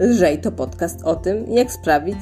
Lżej to podcast o tym, jak sprawić,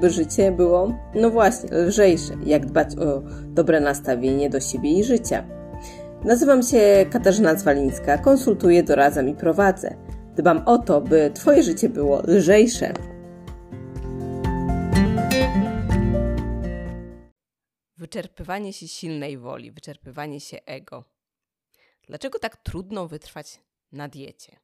by życie było, no właśnie, lżejsze, jak dbać o dobre nastawienie do siebie i życia. Nazywam się Katarzyna Zwalińska, konsultuję, doradzam i prowadzę. Dbam o to, by Twoje życie było lżejsze. Wyczerpywanie się silnej woli, wyczerpywanie się ego. Dlaczego tak trudno wytrwać na diecie?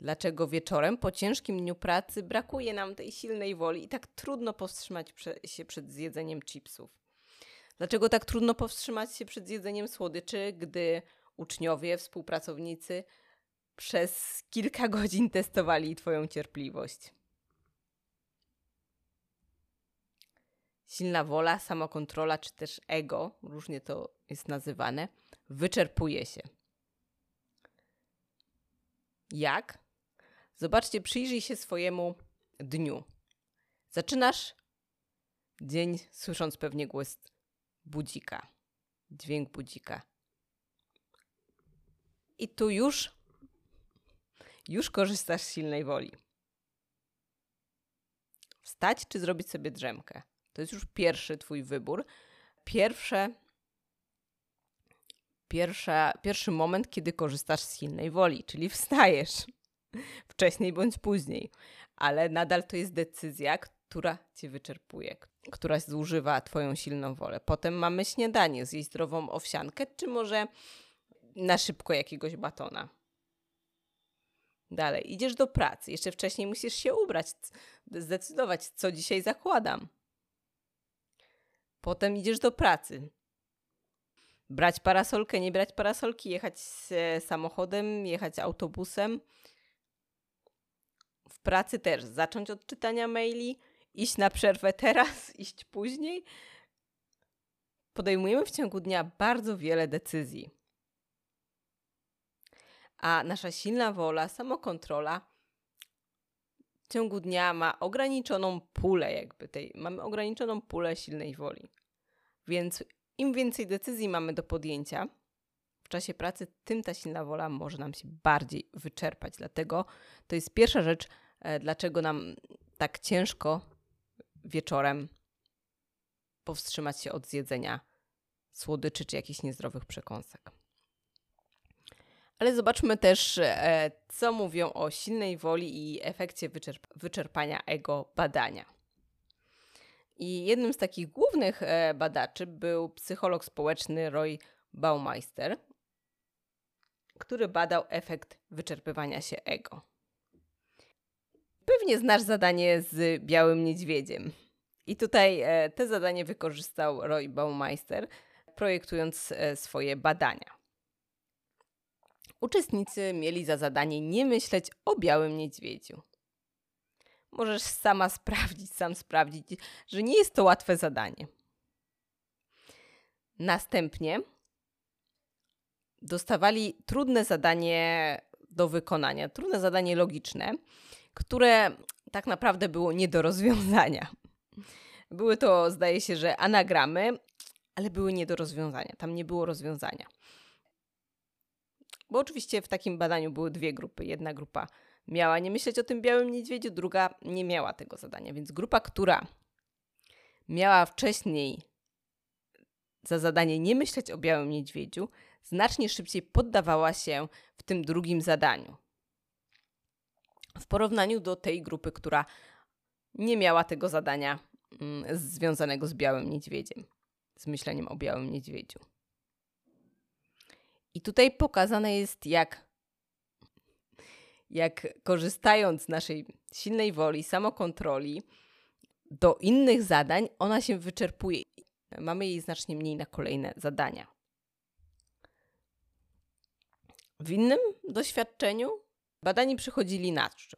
Dlaczego wieczorem po ciężkim dniu pracy brakuje nam tej silnej woli i tak trudno powstrzymać się przed zjedzeniem chipsów? Dlaczego tak trudno powstrzymać się przed zjedzeniem słodyczy, gdy uczniowie, współpracownicy przez kilka godzin testowali Twoją cierpliwość? Silna wola, samokontrola czy też ego, różnie to jest nazywane, wyczerpuje się. Jak? Zobaczcie, przyjrzyj się swojemu dniu. Zaczynasz dzień słysząc pewnie głos budzika, dźwięk budzika. I tu już, już korzystasz z silnej woli. Wstać czy zrobić sobie drzemkę? To jest już pierwszy Twój wybór. Pierwsze, pierwsza, pierwszy moment, kiedy korzystasz z silnej woli, czyli wstajesz wcześniej bądź później, ale nadal to jest decyzja, która cię wyczerpuje, która zużywa twoją silną wolę. Potem mamy śniadanie, zjeść zdrową owsiankę, czy może na szybko jakiegoś batona. Dalej, idziesz do pracy. Jeszcze wcześniej musisz się ubrać, zdecydować, co dzisiaj zakładam. Potem idziesz do pracy. Brać parasolkę, nie brać parasolki, jechać samochodem, jechać autobusem. Pracy też zacząć od czytania maili, iść na przerwę teraz, iść później. Podejmujemy w ciągu dnia bardzo wiele decyzji. A nasza silna wola, samokontrola w ciągu dnia ma ograniczoną pulę, jakby tej, mamy ograniczoną pulę silnej woli. Więc im więcej decyzji mamy do podjęcia w czasie pracy, tym ta silna wola może nam się bardziej wyczerpać. Dlatego to jest pierwsza rzecz, dlaczego nam tak ciężko wieczorem powstrzymać się od zjedzenia słodyczy czy jakichś niezdrowych przekąsek. Ale zobaczmy też, e, co mówią o silnej woli i efekcie wyczerp wyczerpania ego badania. I jednym z takich głównych e, badaczy był psycholog społeczny Roy Baumeister, który badał efekt wyczerpywania się ego. Pewnie znasz zadanie z białym niedźwiedziem. I tutaj e, te zadanie wykorzystał Roy Baumeister, projektując swoje badania. Uczestnicy mieli za zadanie nie myśleć o białym niedźwiedziu. Możesz sama sprawdzić, sam sprawdzić, że nie jest to łatwe zadanie. Następnie dostawali trudne zadanie do wykonania, trudne zadanie logiczne, które tak naprawdę było nie do rozwiązania. Były to, zdaje się, że anagramy, ale były nie do rozwiązania. Tam nie było rozwiązania. Bo oczywiście w takim badaniu były dwie grupy. Jedna grupa miała nie myśleć o tym białym niedźwiedziu, druga nie miała tego zadania. Więc grupa, która miała wcześniej za zadanie nie myśleć o białym niedźwiedziu, znacznie szybciej poddawała się w tym drugim zadaniu. W porównaniu do tej grupy, która nie miała tego zadania mm, związanego z białym niedźwiedziem, z myśleniem o białym niedźwiedziu. I tutaj pokazane jest, jak, jak korzystając z naszej silnej woli, samokontroli do innych zadań, ona się wyczerpuje. Mamy jej znacznie mniej na kolejne zadania. W innym doświadczeniu badani przychodzili na czczo.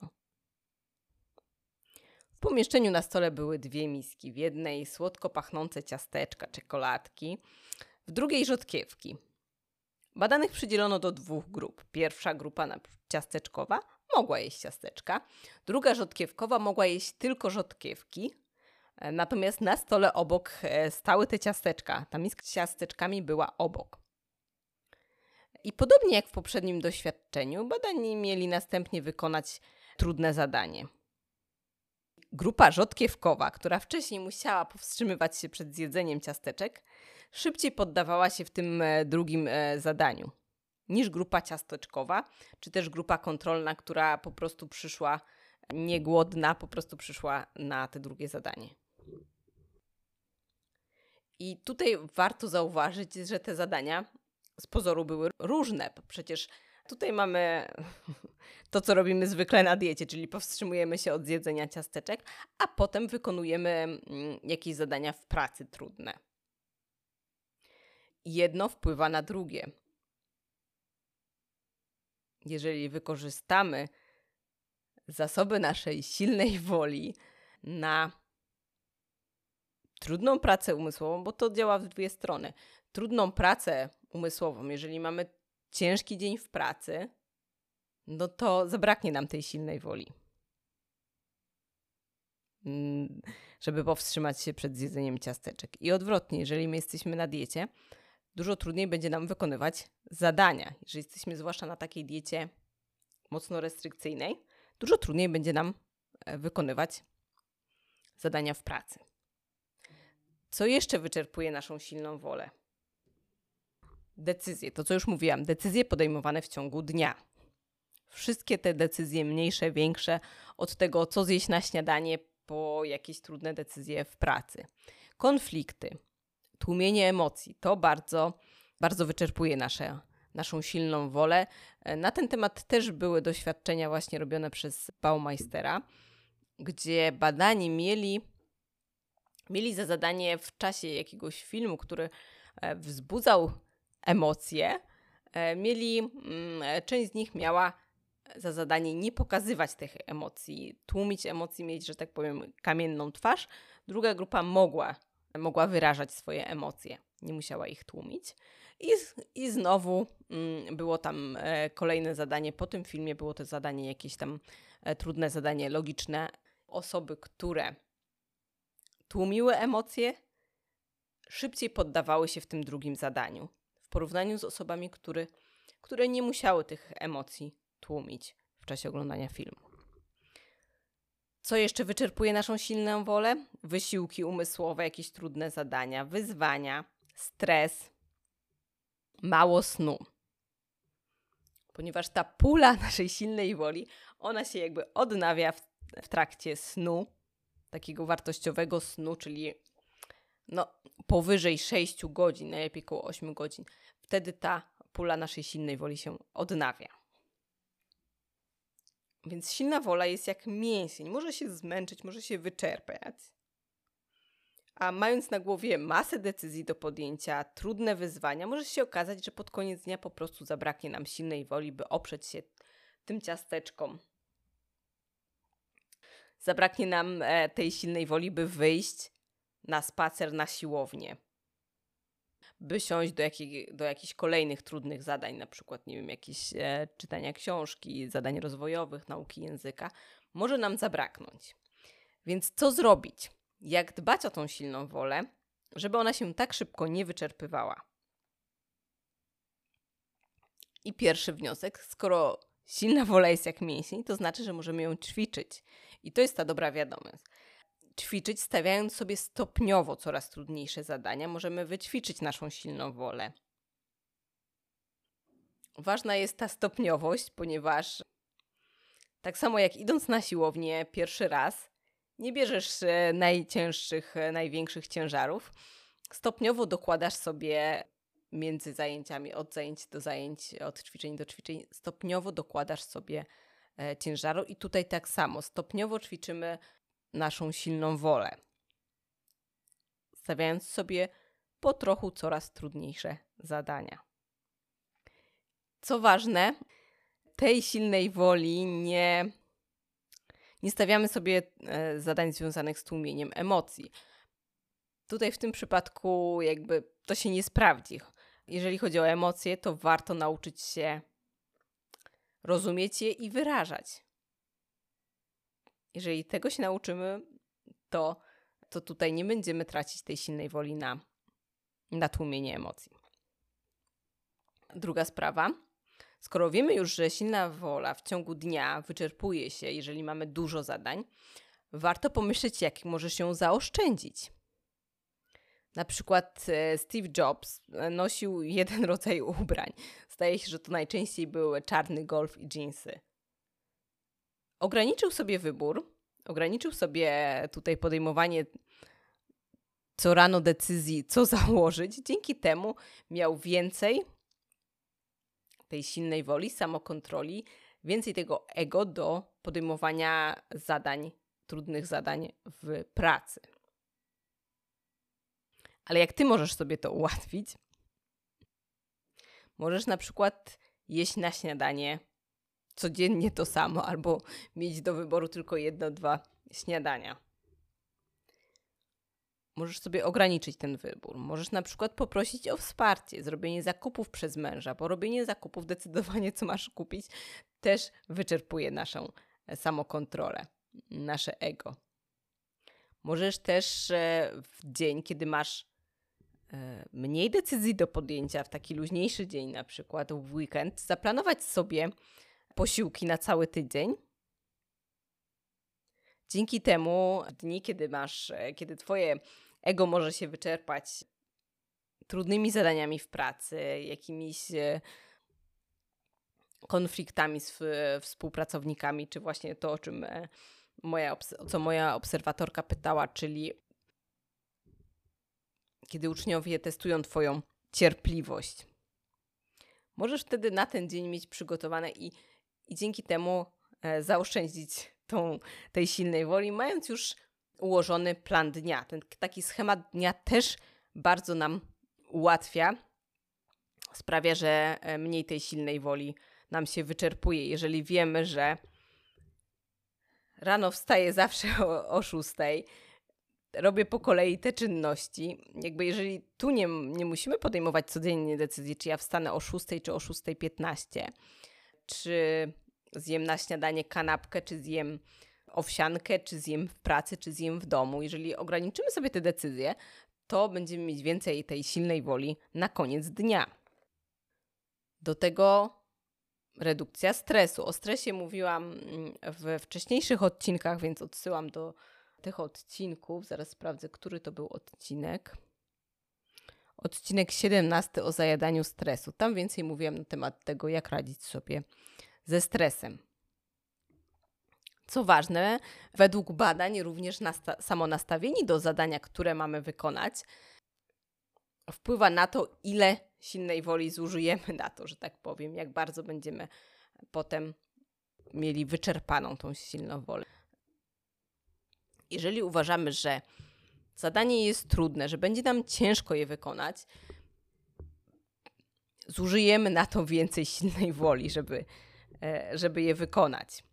W pomieszczeniu na stole były dwie miski. W jednej słodko pachnące ciasteczka, czekoladki, w drugiej rzodkiewki. Badanych przydzielono do dwóch grup. Pierwsza grupa ciasteczkowa mogła jeść ciasteczka, druga rzodkiewkowa mogła jeść tylko rzodkiewki. E, natomiast na stole obok e, stały te ciasteczka. Ta miska z ciasteczkami była obok. I podobnie jak w poprzednim doświadczeniu, badani mieli następnie wykonać trudne zadanie. Grupa rzodkiewkowa, która wcześniej musiała powstrzymywać się przed zjedzeniem ciasteczek, szybciej poddawała się w tym e, drugim e, zadaniu niż grupa ciasteczkowa, czy też grupa kontrolna, która po prostu przyszła niegłodna, po prostu przyszła na te drugie zadanie. I tutaj warto zauważyć, że te zadania z pozoru były różne. Przecież tutaj mamy to, co robimy zwykle na diecie, czyli powstrzymujemy się od zjedzenia ciasteczek, a potem wykonujemy mm, jakieś zadania w pracy trudne. Jedno wpływa na drugie. Jeżeli wykorzystamy zasoby naszej silnej woli na trudną pracę umysłową, bo to działa w dwie strony. Trudną pracę umysłową, jeżeli mamy ciężki dzień w pracy, no to zabraknie nam tej silnej woli. Mm, żeby powstrzymać się przed zjedzeniem ciasteczek. I odwrotnie, jeżeli my jesteśmy na diecie, dużo trudniej będzie nam wykonywać zadania. Jeżeli jesteśmy zwłaszcza na takiej diecie mocno restrykcyjnej, dużo trudniej będzie nam e, wykonywać zadania w pracy. Co jeszcze wyczerpuje naszą silną wolę? Decyzje, to co już mówiłam, decyzje podejmowane w ciągu dnia. Wszystkie te decyzje, mniejsze, większe, od tego, co zjeść na śniadanie, po jakieś trudne decyzje w pracy. Konflikty, tłumienie emocji, to bardzo, bardzo wyczerpuje nasze, naszą silną wolę. Na ten temat też były doświadczenia właśnie robione przez Baumeistera, gdzie badani mieli mieli za zadanie w czasie jakiegoś filmu, który e, wzbudzał emocje, e, mieli, mm, e, część z nich miała za zadanie nie pokazywać tych emocji, tłumić emocji, mieć, że tak powiem, kamienną twarz. Druga grupa mogła, mogła wyrażać swoje emocje, nie musiała ich tłumić. I, i znowu mm, było tam kolejne zadanie. Po tym filmie było to zadanie jakieś tam trudne zadanie logiczne. Osoby, które tłumiły emocje, szybciej poddawały się w tym drugim zadaniu, porównaniu z osobami, który, które nie musiały tych emocji tłumić w czasie oglądania filmu. Co jeszcze wyczerpuje naszą silną wolę? Wysiłki umysłowe, jakieś trudne zadania, wyzwania, stres, mało snu. Ponieważ ta pula naszej silnej woli, ona się jakby odnawia w, w trakcie snu, takiego wartościowego snu, czyli no, powyżej 6 godzin, najlepiej około 8 godzin, wtedy ta pula naszej silnej woli się odnawia. Więc silna wola jest jak mięsień. Może się zmęczyć, może się wyczerpać. A mając na głowie masę decyzji do podjęcia, trudne wyzwania, może się okazać, że pod koniec dnia po prostu zabraknie nam silnej woli, by oprzeć się tym ciasteczkom, zabraknie nam e, tej silnej woli, by wyjść na spacer na siłownię. By siąść do, jakich, do jakichś kolejnych trudnych zadań, na przykład, nie wiem, jakieś e, czytania książki, zadań rozwojowych, nauki języka, może nam zabraknąć. Więc co zrobić? Jak dbać o tą silną wolę, żeby ona się tak szybko nie wyczerpywała? I pierwszy wniosek, skoro silna wola jest jak mięsień, to znaczy, że możemy ją ćwiczyć. I to jest ta dobra wiadomość. Ćwiczyć, stawiając sobie stopniowo coraz trudniejsze zadania, możemy wyćwiczyć naszą silną wolę. Ważna jest ta stopniowość, ponieważ tak samo jak idąc na siłownię pierwszy raz, nie bierzesz e, najcięższych, e, największych ciężarów. Stopniowo dokładasz sobie między zajęciami, od zajęć do zajęć, od ćwiczeń do ćwiczeń, stopniowo dokładasz sobie E, ciężaru. I tutaj tak samo, stopniowo ćwiczymy naszą silną wolę, stawiając sobie po trochu coraz trudniejsze zadania. Co ważne, tej silnej woli nie, nie stawiamy sobie e, zadań związanych z tłumieniem emocji. Tutaj w tym przypadku jakby to się nie sprawdzi. Jeżeli chodzi o emocje, to warto nauczyć się rozumieć je i wyrażać. Jeżeli tego się nauczymy, to, to tutaj nie będziemy tracić tej silnej woli na, na tłumienie emocji. Druga sprawa. Skoro wiemy już, że silna wola w ciągu dnia wyczerpuje się, jeżeli mamy dużo zadań, warto pomyśleć, jak możesz ją zaoszczędzić. Na przykład e, Steve Jobs e, nosił jeden rodzaj ubrań. Zdaje się, że to najczęściej były czarny golf i jeansy. Ograniczył sobie wybór, ograniczył sobie tutaj podejmowanie co rano decyzji, co założyć. Dzięki temu miał więcej tej silnej woli, samokontroli, więcej tego ego do podejmowania zadań, trudnych zadań w pracy. Ale jak ty możesz sobie to ułatwić? Możesz na przykład jeść na śniadanie codziennie to samo, albo mieć do wyboru tylko jedno, dwa śniadania. Możesz sobie ograniczyć ten wybór. Możesz na przykład poprosić o wsparcie, zrobienie zakupów przez męża, bo robienie zakupów, decydowanie co masz kupić, też wyczerpuje naszą e, samokontrolę, nasze ego. Możesz też e, w dzień, kiedy masz e, mniej decyzji do podjęcia, w taki luźniejszy dzień, na przykład w weekend, zaplanować sobie posiłki na cały tydzień. Dzięki temu dni, kiedy masz, kiedy twoje ego może się wyczerpać trudnymi zadaniami w pracy, jakimiś e, konfliktami z współpracownikami, czy właśnie to, o czym e, moja, co moja obserwatorka pytała, czyli kiedy uczniowie testują Twoją cierpliwość. Możesz wtedy na ten dzień mieć przygotowane i, i dzięki temu e, zaoszczędzić tą, tej silnej woli, mając już ułożony plan dnia. Ten taki schemat dnia też bardzo nam ułatwia, sprawia, że e, mniej tej silnej woli nam się wyczerpuje. Jeżeli wiemy, że rano wstaję zawsze o, o 6, robię po kolei te czynności. Jakby jeżeli tu nie, nie musimy podejmować codziennie decyzji, czy ja wstanę o 6 czy o 6.15, czy zjem na śniadanie kanapkę, czy zjem owsiankę, czy zjem w pracy, czy zjem w domu. Jeżeli ograniczymy sobie te decyzje, to będziemy mieć więcej tej silnej woli na koniec dnia. Do tego redukcja stresu. O stresie mówiłam mm, w wcześniejszych odcinkach, więc odsyłam do tych odcinków. Zaraz sprawdzę, który to był odcinek. Odcinek 17 o zajadaniu stresu. Tam więcej mówiłam na temat tego, jak radzić sobie ze stresem. Co ważne, według badań również samo nastawienie do zadania, które mamy wykonać, wpływa na to, ile silnej woli zużyjemy na to, że tak powiem, jak bardzo będziemy potem mieli wyczerpaną tą silną wolę. Jeżeli uważamy, że zadanie jest trudne, że będzie nam ciężko je wykonać, zużyjemy na to więcej silnej woli, żeby, e, żeby je wykonać.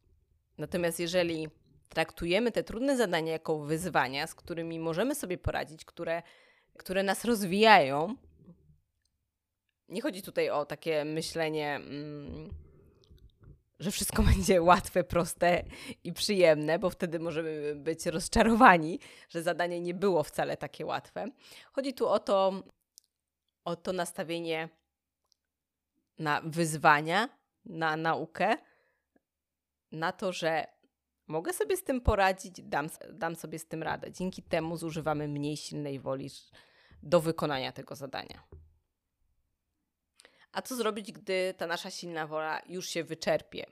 Natomiast jeżeli traktujemy te trudne zadania jako wyzwania, z którymi możemy sobie poradzić, które, które nas rozwijają, nie chodzi tutaj o takie myślenie, mm, że wszystko będzie łatwe, proste i przyjemne, bo wtedy możemy być rozczarowani, że zadanie nie było wcale takie łatwe. Chodzi tu o to, o to nastawienie na wyzwania, na naukę, na to, że mogę sobie z tym poradzić, dam, dam sobie z tym radę. Dzięki temu zużywamy mniej silnej woli do wykonania tego zadania. A co zrobić, gdy ta nasza silna wola już się wyczerpie?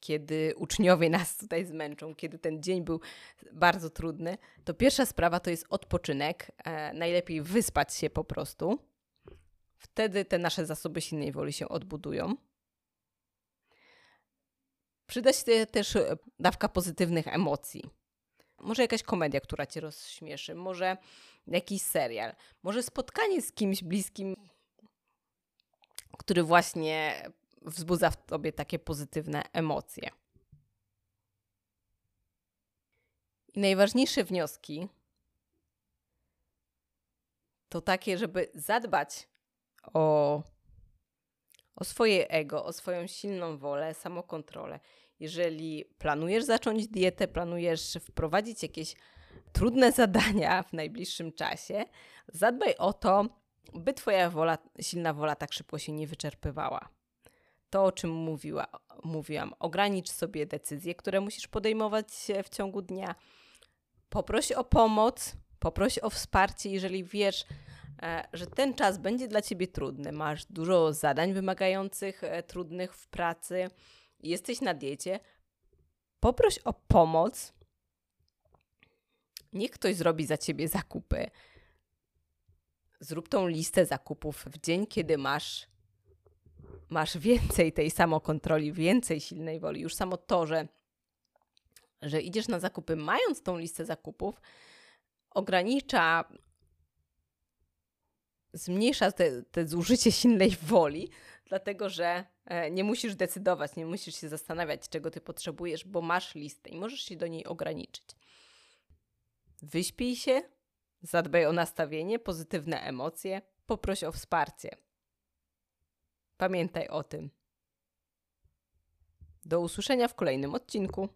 Kiedy uczniowie nas tutaj zmęczą, kiedy ten dzień był bardzo trudny, to pierwsza sprawa to jest odpoczynek. E, najlepiej wyspać się po prostu Wtedy te nasze zasoby silnej woli się odbudują. Przyda się też e, dawka pozytywnych emocji. Może jakaś komedia, która cię rozśmieszy, może jakiś serial, może spotkanie z kimś bliskim, który właśnie wzbudza w tobie takie pozytywne emocje. I najważniejsze wnioski to takie, żeby zadbać o, o swoje ego, o swoją silną wolę, samokontrolę. Jeżeli planujesz zacząć dietę, planujesz wprowadzić jakieś trudne zadania w najbliższym czasie, zadbaj o to, by Twoja wola, silna wola tak szybko się nie wyczerpywała. To, o czym mówiła, mówiłam, ogranicz sobie decyzje, które musisz podejmować w ciągu dnia. Poproś o pomoc, poproś o wsparcie, jeżeli wiesz, e, że ten czas będzie dla ciebie trudny. Masz dużo zadań wymagających, e, trudnych w pracy, jesteś na diecie. Poproś o pomoc. Niech ktoś zrobi za ciebie zakupy zrób tą listę zakupów w dzień, kiedy masz, masz więcej tej samokontroli, więcej silnej woli. Już samo to, że, że idziesz na zakupy mając tą listę zakupów, ogranicza, zmniejsza te, te zużycie silnej woli, dlatego że e, nie musisz decydować, nie musisz się zastanawiać, czego ty potrzebujesz, bo masz listę i możesz się do niej ograniczyć. Wyśpij się, zadbaj o nastawienie, pozytywne emocje, poproś o wsparcie. Pamiętaj o tym. Do usłyszenia w kolejnym odcinku.